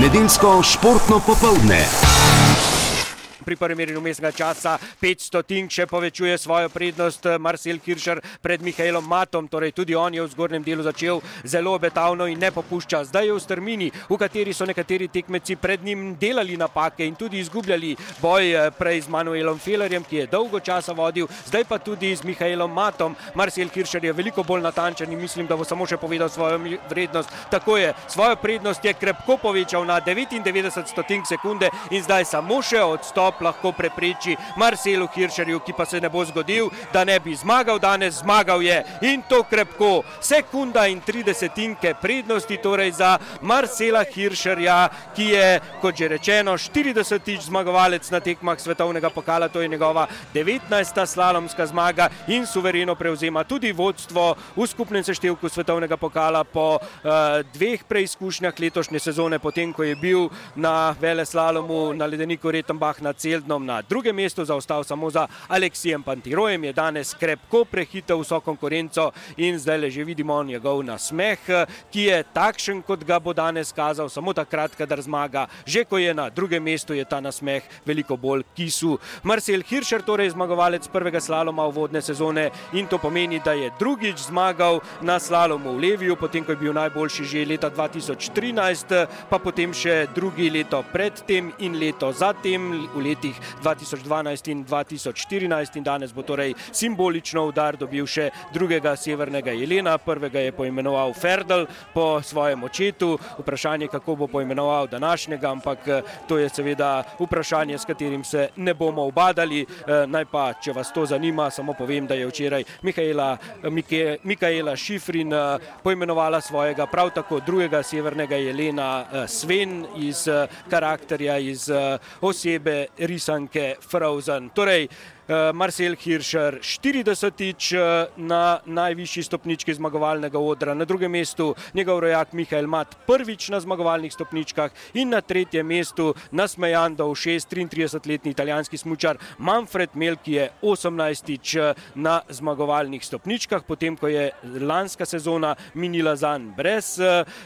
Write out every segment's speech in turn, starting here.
Nedeljsko športno popoldne pri prvem merjenju mestnega časa 500 tink še povečuje svojo prednost eh, Marcel Kiršer pred Mihajlom Matom, torej tudi on je v zgornjem delu začel zelo obetavno in ne popušča. Zdaj je v strmini, v kateri so nekateri tekmeci pred njim delali napake in tudi izgubljali boj eh, prej z Manuelom Felerjem, ki je dolgo časa vodil, zdaj pa tudi z Mihajlom Matom. Marcel Kiršer je veliko bolj natančen in mislim, da bo samo še povedal svojo vrednost. Tako je, svojo prednost je krepko povečal na 99 stotink sekunde in zdaj samo še odstop odstop lahko prepreči Marcelu Hiršerju, ki pa se ne bo zgodil, da ne bi zmagal danes, zmagal je in to krepko. Sekunda in 30 prednosti torej za Marcela Hiršerja, ki je, kot že rečeno, 40. zmagovalec na tekmah svetovnega pokala, to je njegova 19. slalomska zmaga in suvereno prevzema tudi vodstvo v skupnem seštevku svetovnega pokala po uh, dveh preizkušnjah letošnje sezone, potem ko je bil na vele slalomu na ledeniku Retenbach na Celdnom na drugem mestu, zaostal samo za Aleksijem Pantirojem, je danes krepko prehitel vso konkurenco in zdaj le že vidimo njegov nasmeh, ki je takšen, kot ga bo danes kazal, samo takrat, kadar zmaga. Že ko je na drugem mestu, je ta nasmeh veliko bolj kisu. Marcel Hirscher, torej zmagovalec prvega slaloma v vodne sezone in to pomeni, da je drugič zmagal na slalomu v Leviju, potem ko je bil najboljši že leta 2013, pa potem še drugi leto predtem in leto zatem v letih 2012 in 2014 in danes bo torej simbolično udar dobil še drugega severnega jelena. Prvega je poimenoval Ferdl po svojem očetu. Vprašanje, kako bo poimenoval današnjega, ampak eh, to je seveda vprašanje, s katerim se ne bomo obadali. Eh, naj pa, če vas to zanima, samo povem, da je včeraj Mikaela, Mike, Mikaela Šifrin eh, poimenovala svojega prav tako drugega severnega jelena Sven iz karakterja, iz osebe risanke Frozen. Torej, Marcel Hirscher 40-tič eh, na najvišji stopnički zmagovalnega odra, na drugem mestu njegov rojak Mihajl Mat prvič na zmagovalnih stopničkah. In na tretjem mestu nasmejandov 6-33-letni italijanski smučar Manfred Mel, ki je 18-tič eh, na zmagovalnih stopničkah, potem ko je lanska sezona minila zanj brez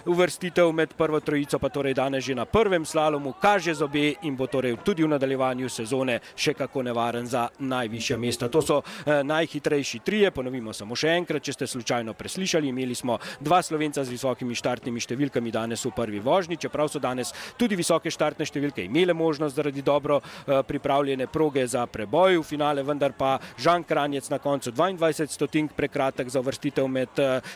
uvrstitev med prvo trojico, pa torej danes že na prvem slalomu, kaže zobe in bo torej tudi v nadaljevanju sezone še kako nevaren za najbolj najvišja mesta. To so eh, najhitrejši trije, ponovimo samo še enkrat, če ste slučajno preslišali. Imeli smo dva slovenca z visokimi štartnimi številkami danes v prvi vožnji, čeprav so danes tudi visoke štartne številke imele možnost zaradi dobro eh, pripravljene proge za preboj v finale, vendar pa Žan Kranjec na koncu 22 stotink prekratek za vrstitev med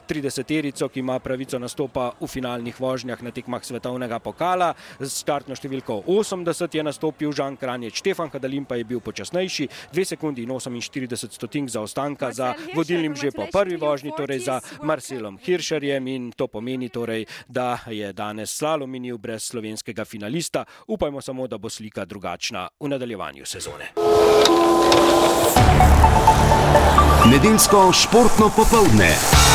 30-terico, eh, ki ima pravico nastopa v finalnih vožnjah na tekmah svetovnega pokala. Z štartno številko 80 je nastopil Žan Kranjec, Štefan Hadalin pa je bil počasnejši, 2 sekundi in 48 stotink zaostanka za vodilnim že po prvi vožnji, torej za Marcelom Hiršerjem in to pomeni torej, da je danes slalom minil brez slovenskega finalista. Upajmo samo, da bo slika drugačna v nadaljevanju sezone. Nedeljsko športno popoldne.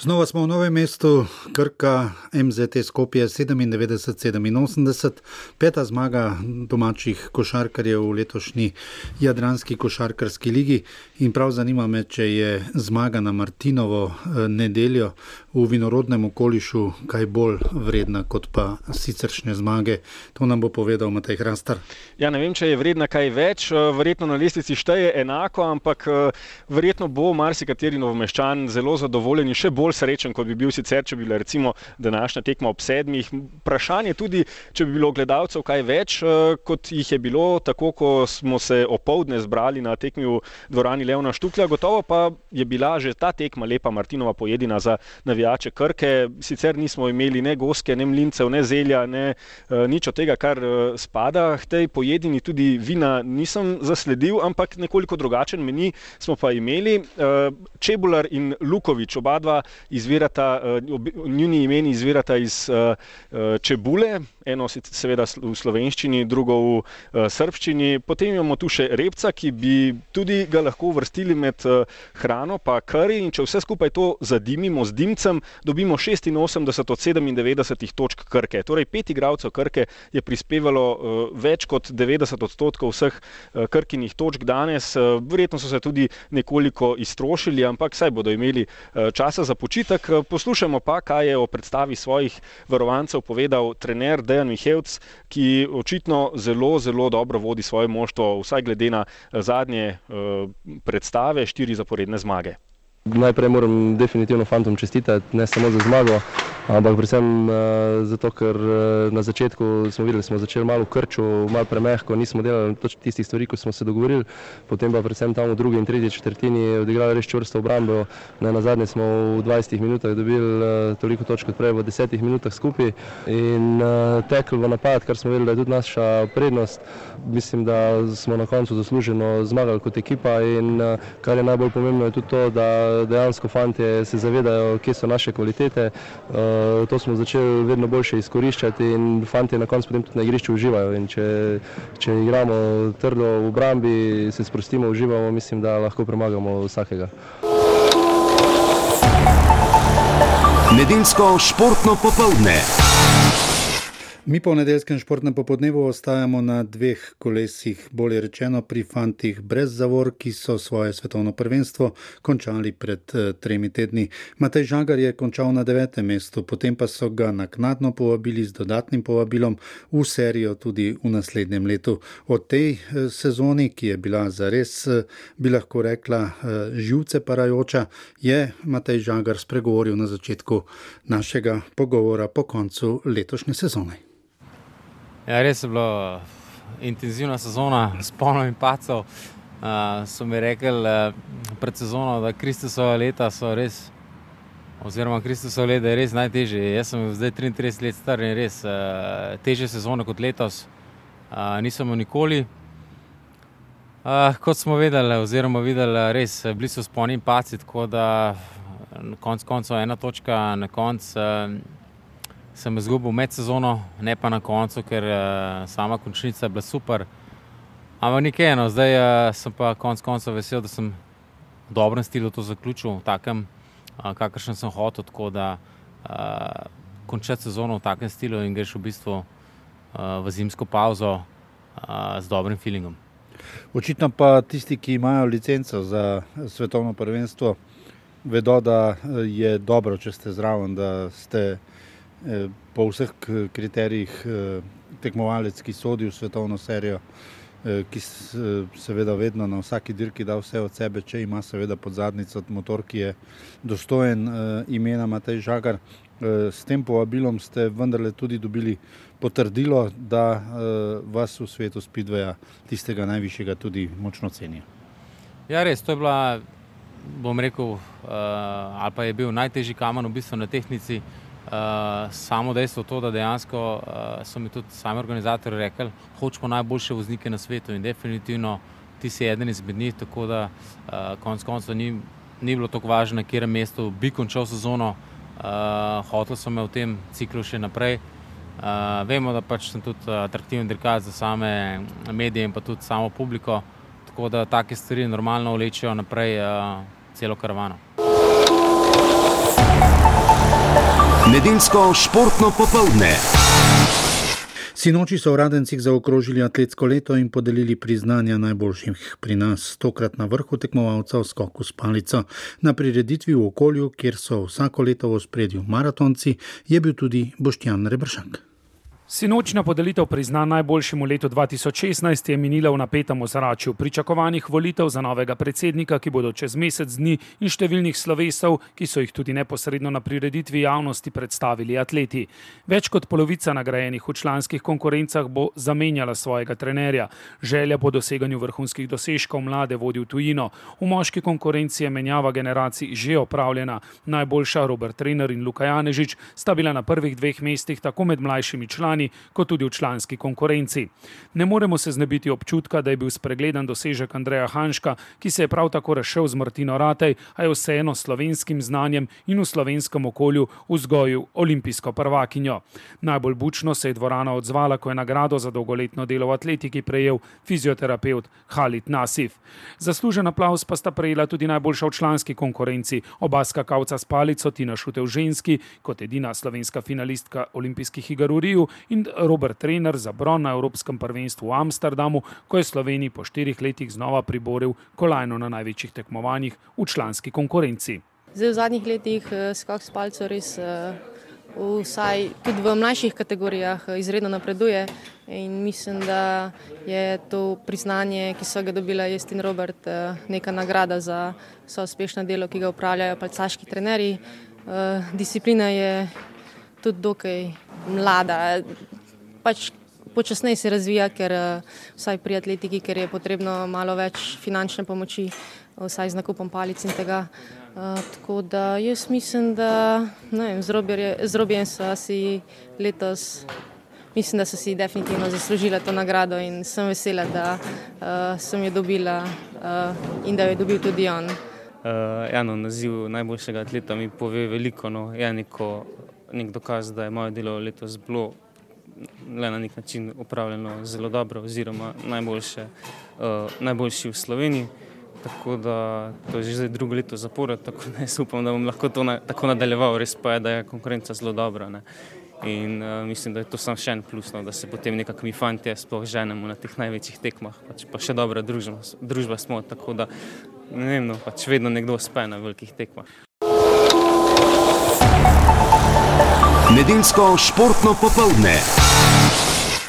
Znova smo v novem mestu, Krka, MZT Skopje 97-87, peta zmaga domačih košarkarjev v letošnji Jadranski košarkarski ligi. In prav zanima me, če je zmaga na Martinovo eh, nedeljo v vinorodnem okolišu kaj bolj vredna kot pa siceršnje zmage. To nam bo povedal Matej Hrastar. Ja, ne vem, če je vredna kaj več, eh, verjetno na listici šteje enako, ampak eh, verjetno bo marsikateri novomeščan zelo zadovoljen in še bolj bolj srečen, kot bi bil sicer, če bi bila recimo današnja tekma ob sedmih. Vprašanje tudi, če bi bilo gledalcev kaj več, eh, kot jih je bilo, tako ko smo se opoldne zbrali na tekmi v dvorani Leona Štuklja. Gotovo pa je bila že ta tekma lepa Martinova pojedina za navijače Krke. Sicer nismo imeli ne goske, ne mlincev, ne zelja, ne uh, nič od tega, kar uh, spada k tej pojedini. Tudi vina nisem zasledil, ampak nekoliko drugačen meni smo pa imeli. Uh, Čebular in Lukovič, oba dva izvirata, uh, njuni imeni izvirata iz uh, čebule. Eno seveda v slovenščini, drugo v uh, srbščini. Potem imamo tu še repca, ki bi tudi ga lahko uvrstili med uh, hrano, pa kari. In če vse skupaj to zadimimo z dimcem, dobimo 86 od 97 točk krke. Torej, pet igralcev krke je prispevalo uh, več kot 90 odstotkov vseh krkinih točk danes. Verjetno so se tudi nekoliko iztrošili, ampak saj bodo imeli časa za počitek. Poslušajmo pa, kaj je o predstavi svojih varovancev povedal trener Dejan Mihevc, ki očitno zelo, zelo dobro vodi svoje moštvo, vsaj glede na eh, zadnje uh, predstave, štiri zaporedne zmage. Najprej moram definitivno fantom čestitati, ne samo za zmago, ampak predvsem uh, zato, ker uh, na začetku smo videli, smo začeli malo krču, malo premehko, nismo delali točno tistih stvari, kot smo se dogovorili, potem pa predvsem tam v drugi in tretji četrtini odigrali res čvrsto obrambo. Ne, na zadnje smo v 20 minutah dobili uh, toliko točk kot prej v 10 minutah skupaj in tekli v napad, kar smo videli, da je tudi naša prednost. Mislim, da smo na koncu zasluženo zmagali kot ekipa in kar je najbolj pomembno je tudi to, da dejansko fanti se zavedajo, kje so naše kvalitete. Eh, to smo začeli vedno boljše izkoriščati in fanti na koncu potem tudi na igrišču uživajo. In če, če igramo trdo v obrambi, se sprostimo, uživamo, mislim, da lahko premagamo vsakega. Nedeljsko športno popoldne. Mi po nedeljskem športnem popodnevu ostajamo na dveh kolesih, bolje rečeno pri fantih brez zavor, ki so svoje svetovno prvenstvo končali pred eh, tremi tedni. Matej Žagar je končal na devetem mestu, potem pa so ga naknadno povabili z dodatnim povabilom v serijo tudi v naslednjem letu. O tej eh, sezoni, ki je bila zares, eh, bi lahko rekla, živce parajoča, je Matej Žagar spregovoril na začetku našega pogovora po koncu letošnje sezone. Ja, res je bila intenzivna sezona, s polno in pacov. Uh, so mi rekli uh, pred sezono, da Kristusova leta so res, oziroma Kristusova leta je res najtežje. Jaz sem zdaj 33 let star in res uh, težje sezone kot letos uh, nisem nikoli. Uh, kot smo videli, oziroma videli, res bili so sponi in paci, tako da na koncu koncev ena točka na koncu. Uh, sem izgubil med sezono, ne pa na koncu, ker uh, sama končnica je bila super. Ampak nekaj eno, zdaj uh, sem pa konec koncev vesel, da sem v dobrem stilu to zaključil, v takem, uh, kakršen sem hotel, tako da uh, končati sezono v takem stilu in greš v bistvu uh, v zimsko pauzo uh, z dobrim feelingom. Očitno pa tisti, ki imajo licenco za svetovno prvenstvo, vedo, da je dobro, če ste zraven, da ste Eh, po vseh kriterijih eh, tekmovalec, ki sodi v svetovno serijo, eh, ki seveda vedno na vsaki dirki da vse od sebe, če ima seveda pod zadnico motor, ki je dostojen imena Matej Žagar. S tem povabilom ste vendarle tudi dobili potrdilo, da vas v svetu Spidveja tistega najvišjega tudi močno cenijo. Ja, res, to je bila, bom rekel, ali pa je bil najtežji kamen v bistvu na tehnici, Uh, samo dejstvo je, da dejansko uh, so mi tudi sami organizatori rekli, hočemo najboljše voznike na svetu in definitivno ti si eden izmed njih. Tako da uh, konec koncev ni, ni bilo tako važno, na katerem mestu bi končal sezono. Uh, hotel sem me v tem ciklu še naprej. Uh, vemo, da pač sem tudi atraktiven dirkač za same medije in pa tudi samo publiko. Tako da take stvari normalno vlečejo naprej uh, celo karavano. Nedeljsko športno popoldne. Sinoči so v Radencih zaokrožili atletsko leto in podelili priznanja najboljših pri nas, tokrat na vrhu tekmovalcev skoku s palico. Na prireditvi v okolju, kjer so vsako leto v spredju maratonci, je bil tudi Boštjan Rebršak. Sinočna podelitev prizna najboljšemu letu 2016 je minila v napetem ozračju pričakovanih volitev za novega predsednika, ki bodo čez mesec dni in številnih slovesov, ki so jih tudi neposredno na prireditvi javnosti predstavili atleti. Več kot polovica nagrajenih v članskih konkurencah bo zamenjala svojega trenerja. Želja po doseganju vrhunskih dosežkov mlade vodi v tujino. V moški konkurenci je menjava generacij že opravljena. Najboljša Robert Trener in Luka Janežič sta bila na prvih dveh mestih tako med mlajšimi člani dvorani, kot tudi v članski konkurenci. Ne moremo se znebiti občutka, da je bil spregledan dosežek Andreja Hanška, ki se je prav tako razšel z Martino Ratej, a je vseeno slovenskim znanjem in v slovenskem okolju vzgojil olimpijsko prvakinjo. Najbolj bučno se je dvorana odzvala, ko je nagrado za dolgoletno delo v atletiki prejel fizioterapeut Halit Nasif. Zaslužen aplaus pa sta prejela tudi najboljša v članski konkurenci, oba skakalca s palico Tina Šutev ženski, kot edina slovenska finalistka olimpijskih iger v Riju in Robert Trener za bron na Evropskem prvenstvu v Amsterdamu, ko je Sloveniji po štirih letih znova priboril kolajno na največjih tekmovanjih v članski konkurenci. Zdaj v zadnjih letih skok s palco res vsaj tudi v mlajših kategorijah izredno napreduje in mislim, da je to priznanje, ki so ga dobila jaz in Robert, neka nagrada za vse uspešno delo, ki ga upravljajo palcaški trenerji. Disciplina je tudi dokaj mlada, pač počasneje se razvija, ker vsaj pri atletiki, ker je potrebno malo več finančne pomoči, vsaj z nakupom palic in tega. Uh, tako da jaz mislim, da vem, z, Robjerje, z Robijem so si letos, mislim, da so si definitivno zaslužila to nagrado in sem vesela, da uh, sem jo dobila uh, in da jo je dobil tudi on. Uh, eno naziv najboljšega atleta mi pove veliko, no, je neko, nek dokaz, da je moje delo letos bilo le na nek način upravljeno zelo dobro oziroma najboljše, uh, najboljši v Sloveniji. Tako da to je že zdaj drugo leto zapored, tako da jaz upam, da bom lahko to na, tako nadaljeval. Res pa je, da je konkurenca zelo dobra. Ne. In uh, mislim, da je to samo še en plus, no, da se potem nekako mi fanti sploh ženemo na teh največjih tekmah. Pač pa še dobra družba, družba smo, tako da ne vem, no, pač vedno nekdo uspe na velikih tekmah. Nedeljsko športno popoldne.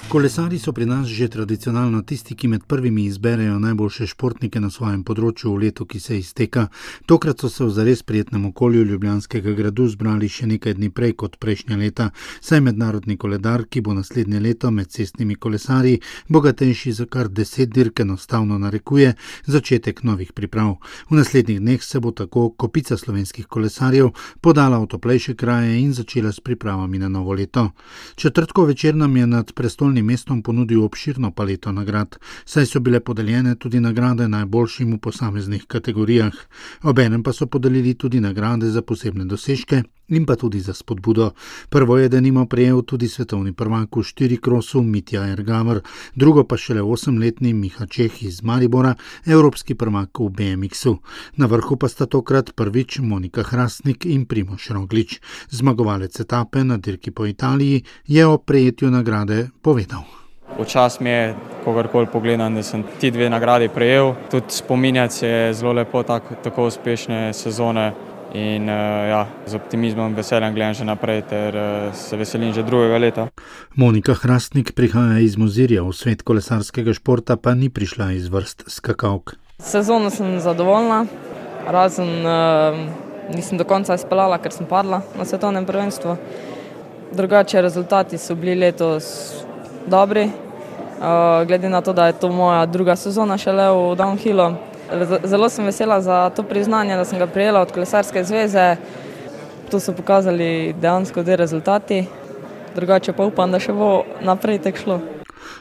Kolesari so pri nas že tradicionalno tisti, ki med prvimi izberejo najboljše športnike na svojem področju v letu, ki se izteka. Tokrat so se v zares prijetnem okolju Ljubljanskega gradu zbrali še nekaj dni prej kot prejšnja leta, saj mednarodni koledar, ki bo naslednje leto med cestnimi kolesarji bogatejši za kar deset dirk, enostavno narekuje začetek novih priprav. V naslednjih dneh se bo tako kopica slovenskih kolesarjev podala v toplejše kraje in začela s pripravami na novo leto. Četrtko večer nam je nad prestolnim mestom ponudil obširno paleto nagrad, saj so bile podeljene tudi nagrade najboljšim v posameznih kategorijah. Obenem pa so podelili tudi nagrade za posebne dosežke in pa tudi za spodbudo. Prvo je denimo prejel tudi svetovni prvak v štiri krosu Mitja Ergamer, drugo pa šele osemletni Miha Čeh iz Maribora, evropski prvak v BMX-u. Na vrhu pa sta tokrat prvič Monika Hrastnik in Primoš Roglič. Zmagovalec etape na dirki po Italiji je o prejetju nagrade povedal. Včasih mi je, kogarkoli pogledam, da sem ti dve nagradi prejel. Tudi spominjati se je zelo lepo tako, tako uspešne sezone. In uh, ja, z optimizmom in veseljem gledam že naprej, ter uh, se veselim že drugega leta. Monika Hrastnik prihaja iz Mozirja, v svet kolesarskega športa pa ni prišla iz vrst skakavk. Sezono sem zadovoljna, razen uh, nisem do konca izpeljala, ker sem padla na svetovnem prvenstvu. Drugače, rezultati so bili letos dobri, uh, glede na to, da je to moja druga sezona šele v downhillu. Zelo sem vesela za to priznanje, da sem ga prijela od Kolesarske zveze. To so pokazali dejansko te rezultati, drugače pa upam, da še bo naprej tek šlo.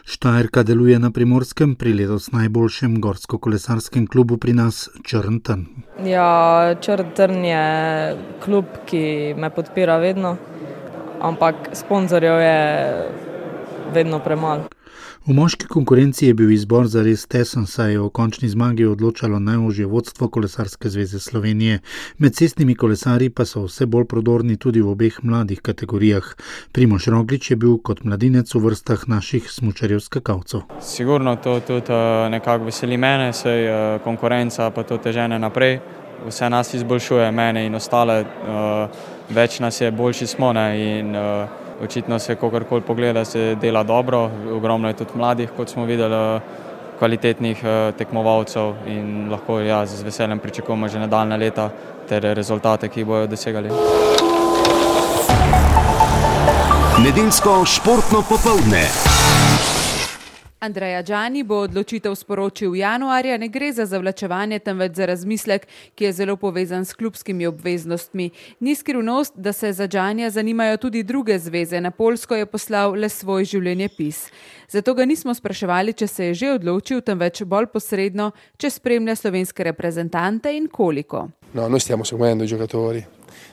Štajerka deluje na primorskem pri letos najboljšem gorsko-kolesarskem klubu pri nas Črnten. Ja, Črnten je klub, ki me podpira vedno, ampak sponzorjev je vedno premalo. V moški konkurenci je bil izbor za res tesen, saj je o končni zmagi odločalo najožje vodstvo Kolesarske zveze Slovenije. Med cestnimi kolesarji pa so vse bolj prodorni tudi v obeh mladih kategorijah. Primoš Roglič je bil kot mladinec v vrstah naših smučarjev skakalcev. Sigurno to tudi nekako veseli mene, saj konkurenca pa to težene naprej. Vse nas izboljšuje, mene in ostale, več nas je, boljši smo. Ne, in, očitno se kakorkoli pogleda, se dela dobro, ogromno je tudi mladih, kot smo videli, kvalitetnih tekmovalcev in lahko ja, z veseljem pričakujemo že nadaljne leta ter rezultate, ki bodo dosegali. Nedeljsko športno popoldne. Andreja Džani bo odločitev sporočil januarja, ne gre za zavlačevanje, temveč za razmislek, ki je zelo povezan s klubskimi obveznostmi. Ni skrivnost, da se za Džanja zanimajo tudi druge zveze. Na Polsko je poslal le svoj življenjepis. Zato ga nismo spraševali, če se je že odločil, temveč bolj posredno, če spremlja slovenske reprezentante in koliko. No, noi stiamo seguendo i giocatori.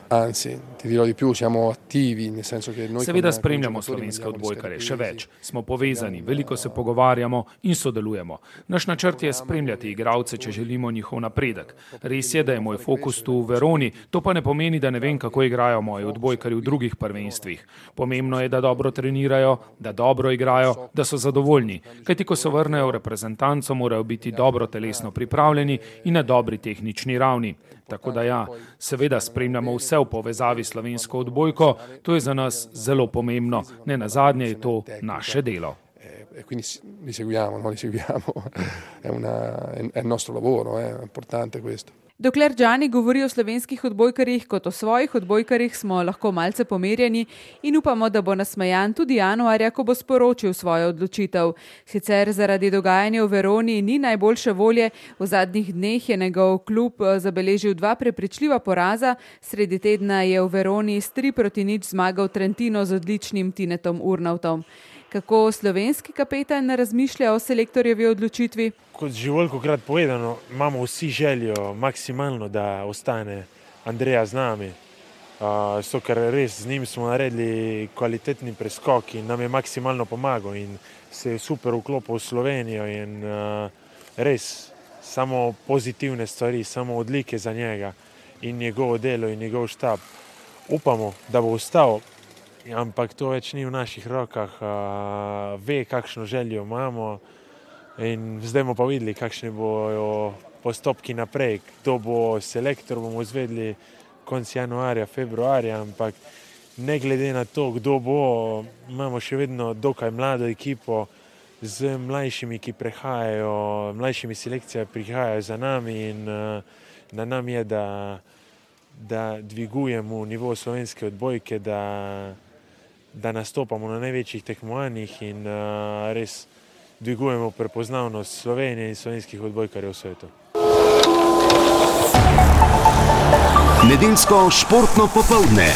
Anzi, ti dirò di più, siamo attivi, nel senso che noi Seveda spremljamo slovenske odbojkare, še več. Smo povezani, veliko se pogovarjamo in sodelujemo. Naš načrt je spremljati igralce, če želimo njihov napredek. Res je, da je moj fokus tu v Veroni, to pa ne pomeni, da ne vem, kako igrajo moji odbojkari v drugih prvenstvih. Pomembno je, da dobro trenirajo, da dobro igrajo, da so zadovoljni. Kajti, ko se vrnejo v reprezentanco, morajo biti dobro telesno pripravljeni in na dobri tehnični ravni. Tako da ja, seveda spremljamo vse v povezavi s slovensko odbojko, to je za nas zelo pomembno, ne na zadnje je to naše delo. e quindi s- li seguiamo, no? li seguiamo. è, una- è- è il nostro lavoro, eh, è importante questo. Dokler Džani govori o slovenskih odbojkarjih kot o svojih odbojkarjih, smo lahko malce pomerjeni in upamo, da bo nasmejan tudi januarja, ko bo sporočil svojo odločitev. Sicer zaradi dogajanja v Veroni ni najboljše volje, v zadnjih dneh je njegov klub eh, zabeležil dva prepričljiva poraza, sredi tedna je v Veroni s 3 proti nič zmagal Trentino z odličnim Tinetom Urnautom. Kako slovenski kapetan razmišlja o selektorjevi odločitvi? Kot že velikokrat povedano, imamo vsi željo maksimalno, da ostane Andreja z nami. Uh, so, ker res z njim smo naredili kvalitetni preskok in nam je maksimalno pomagal in se je super vklopil v Slovenijo in uh, res samo pozitivne stvari, samo odlike za njega in njegovo delo in njegov štab. Upamo, da bo ostal, ampak to več ni v naših rokah, uh, ve, kakšno željo imamo. In zdaj bomo pa videli, kakšni bodo postopki naprej. Kdo bo selektor, bomo izvedeli konec januarja, februarja, ampak ne glede na to, kdo bo, imamo še vedno dokaj mlado ekipo z mlajšimi, ki prihajajo, mlajšimi selekcijami prihajajo za nami in uh, na nam je, da, da dvigujemo nivo slovenske odbojke, da, da nastopamo na največjih tekmovanjih in uh, res dvigujemo prepoznavnost Slovenije in slovenskih odbojkarjev v svetu. Nedeljsko športno popoldne.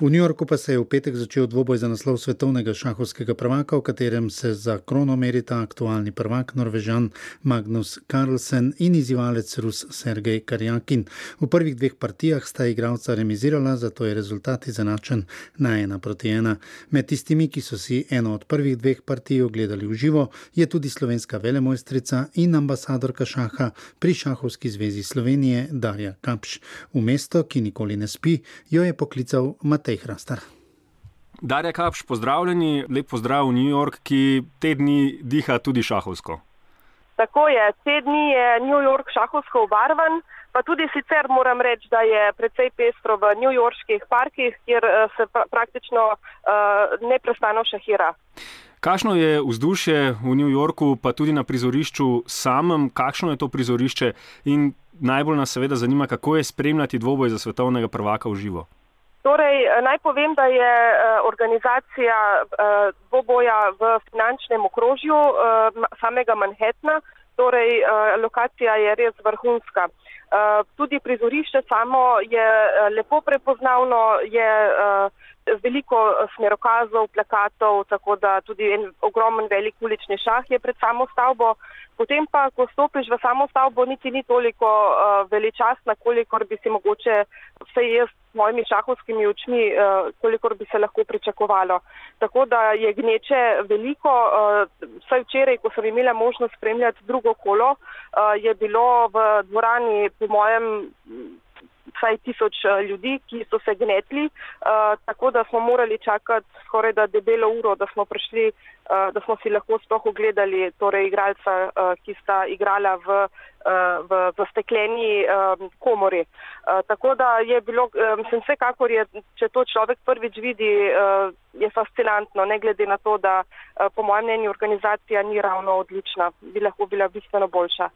V New Yorku pa se je v petek začel dvoboj za naslov svetovnega šahovskega prvaka, v katerem se za krono merita aktualni prvak Norvežan Magnus Carlsen in izzivalec Rus Sergej Karjakin. V prvih dveh partijah sta igralca remizirala, zato je rezultat izenačen na ena proti ena. Med tistimi, ki so si eno od prvih dveh partij ogledali v živo, je tudi slovenska velemojstrica in ambasadorka šaha pri Šahovski zvezi Slovenije Darja Kapš. V mesto, ki nikoli ne spi, jo je poklical Matej. Hrastar. Darja Kapš, pozdravljeni, lep pozdrav v New York, ki te dni diha tudi šahovsko. Tako je, te dni je New York šahovsko obarvan, pa tudi sicer moram reči, da je precej pestro v New Yorkskih parkih, kjer eh, se pra praktično uh, neprestano šahira. Kakšno je vzdušje v New Yorku, pa tudi na prizorišču samem, kakšno je to prizorišče in najbolj nas seveda zanima, kako je spremljati dvoboj za svetovnega prvaka v živo. Torej, naj povem, da je organizacija dvoboja v finančnem okrožju samega Manhattna, torej lokacija je res vrhunska. Tudi prizorišče samo je lepo prepoznavno, je veliko smerokazov, plakatov, tako da tudi en ogromen velik ulični šah je pred samo stavbo. Potem pa, ko stopiš v samo stavbo, niti ni toliko uh, veličastna, kolikor bi si mogoče, vse jaz s mojimi šahovskimi očmi, uh, kolikor bi se lahko pričakovalo. Tako da je gneče veliko, uh, vsaj včeraj, ko sem imela možnost spremljati drugo kolo, uh, je bilo v dvorani, po mojem, vsaj tisoč ljudi, ki so se gnetli, uh, tako da smo morali čakati skoraj da debelo uro, da smo prišli, uh, da smo si lahko sploh ogledali torej igralca, ki sta igrala v, v, v stekleni um, komori. Tako da je bilo, sem vsekakor je, če to človek prvič vidi, je fascinantno, ne glede na to, da po mojem mnenju organizacija ni ravno odlična, bi lahko bila bistveno boljša.